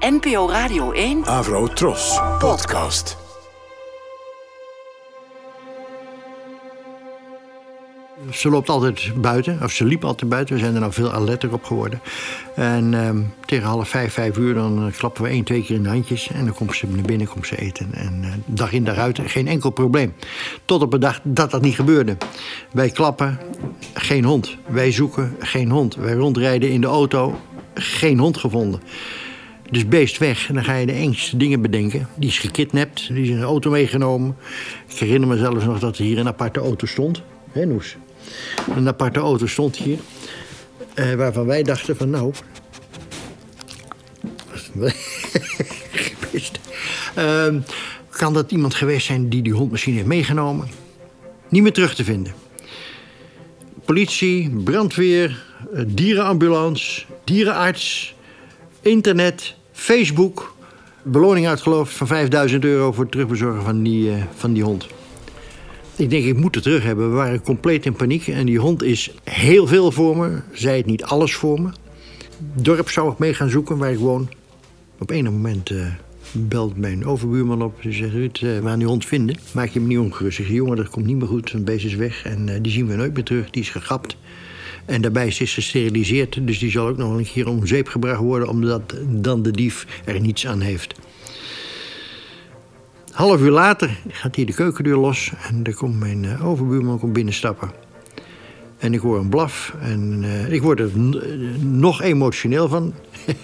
NPO Radio 1. Avro Tros. Podcast. Ze loopt altijd buiten, of ze liep altijd buiten. We zijn er nou veel alerter op geworden. En ehm, tegen half vijf, vijf uur, dan eh, klappen we één, twee keer in de handjes. En dan komt ze naar binnen, komt ze eten. En eh, dag in, dag uit, geen enkel probleem. Tot op een dag dat dat niet gebeurde. Wij klappen, geen hond. Wij zoeken, geen hond. Wij rondrijden in de auto, geen hond gevonden. Dus beest weg. En dan ga je de engste dingen bedenken. Die is gekidnapt, die is in de auto meegenomen. Ik herinner me zelfs nog dat er hier een aparte auto stond. Hé, Noes? Een aparte auto stond hier. eh, waarvan wij dachten van nou... Ehm, kan dat iemand geweest zijn die die hond misschien heeft meegenomen? Niet meer terug te vinden. Politie, brandweer, eh, dierenambulance, dierenarts, internet, Facebook. Beloning uitgeloofd van 5000 euro voor het terugbezorgen van die, eh, van die hond. Ik denk, ik moet het terug hebben. We waren compleet in paniek. En die hond is heel veel voor me. Zij het niet alles voor me. Dorp zou ik mee gaan zoeken, waar ik woon. Op een moment eh, belt mijn overbuurman op. Ze zegt, Ruud, eh, we gaan die hond vinden. Maak je me niet ongerust. Ik jongen, dat komt niet meer goed. Een beest is weg en die zien we nooit meer terug. Die is gegapt. En daarbij is ze gesteriliseerd. Dus die zal ook nog een keer om zeep gebracht worden... omdat dan de dief er niets aan heeft. Half uur later gaat hier de keukendeur los en er komt mijn eh, overbuurman komt binnenstappen. En ik hoor een blaf en eh, ik word er nog emotioneel van.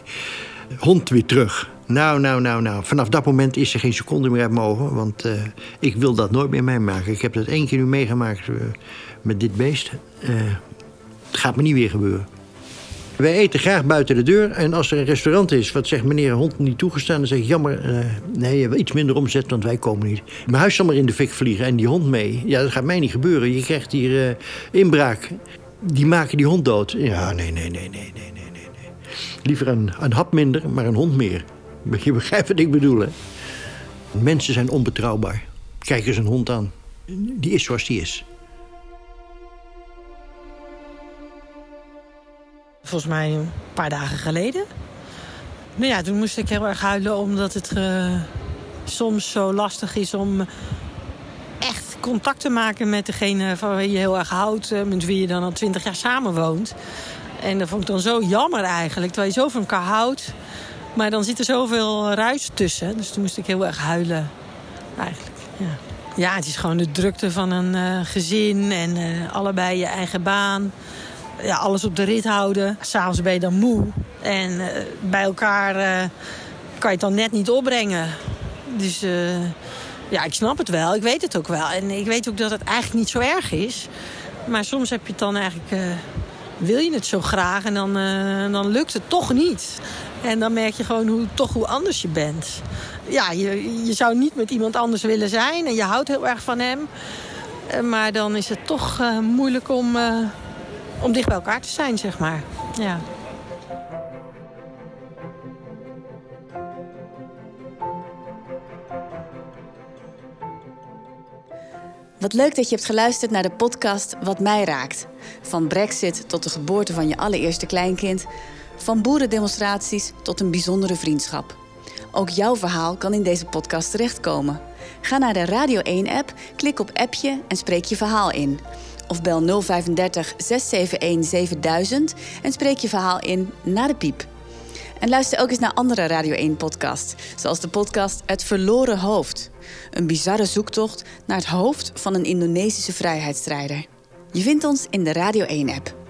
Hond weer terug. Nou, nou, nou, nou. Vanaf dat moment is er geen seconde meer uit mijn ogen. Want eh, ik wil dat nooit meer meemaken. Ik heb dat één keer nu meegemaakt met dit beest. Het gaat me niet weer gebeuren. Wij eten graag buiten de deur. En als er een restaurant is wat zegt meneer hond niet toegestaan... dan zeg ik jammer, eh, nee, je hebt iets minder omzet, want wij komen niet. Mijn huis zal maar in de fik vliegen en die hond mee. Ja, dat gaat mij niet gebeuren. Je krijgt hier eh, inbraak. Die maken die hond dood. Ja, nee, nee, nee, nee, nee, nee, nee. nee. Liever een, een hap minder, maar een hond meer. Je begrijpt wat ik bedoel, hè? Mensen zijn onbetrouwbaar. Kijk eens een hond aan. Die is zoals die is. Volgens mij een paar dagen geleden. Nou ja, toen moest ik heel erg huilen omdat het eh, soms zo lastig is om echt contact te maken met degene van wie je heel erg houdt, eh, met wie je dan al twintig jaar samenwoont. En dat vond ik dan zo jammer eigenlijk, terwijl je zo van elkaar houdt. Maar dan zit er zoveel ruis tussen. Dus toen moest ik heel erg huilen, eigenlijk. Ja, ja het is gewoon de drukte van een eh, gezin en allebei je eigen baan ja, alles op de rit houden. S'avonds ben je dan moe. En eh, bij elkaar eh, kan je het dan net niet opbrengen. Dus eh, ja, ik snap het wel. Ik weet het ook wel. En ik weet ook dat het eigenlijk niet zo erg is. Maar soms heb je het dan eigenlijk... wil je het zo graag en dan, dan lukt het toch niet. En dan merk je gewoon hoe, toch hoe anders je bent. Ja, je, je zou niet met iemand anders willen zijn. En je houdt heel erg van hem. Maar dan is het toch moeilijk om... om dicht bij elkaar te zijn, zeg maar. Ja. Wat leuk dat je hebt geluisterd naar de podcast Wat mij raakt. Van Brexit tot de geboorte van je allereerste kleinkind. Van boerendemonstraties tot een bijzondere vriendschap. Ook jouw verhaal kan in deze podcast terechtkomen. Ga naar de Radio 1-app, klik op appje en spreek je verhaal in. Of bel 035 671 7000 en spreek je verhaal in na de piep. En luister ook eens naar andere Radio 1-podcasts, zoals de podcast Het Verloren Hoofd. Een bizarre zoektocht naar het hoofd van een Indonesische vrijheidsstrijder. Je vindt ons in de Radio 1-app.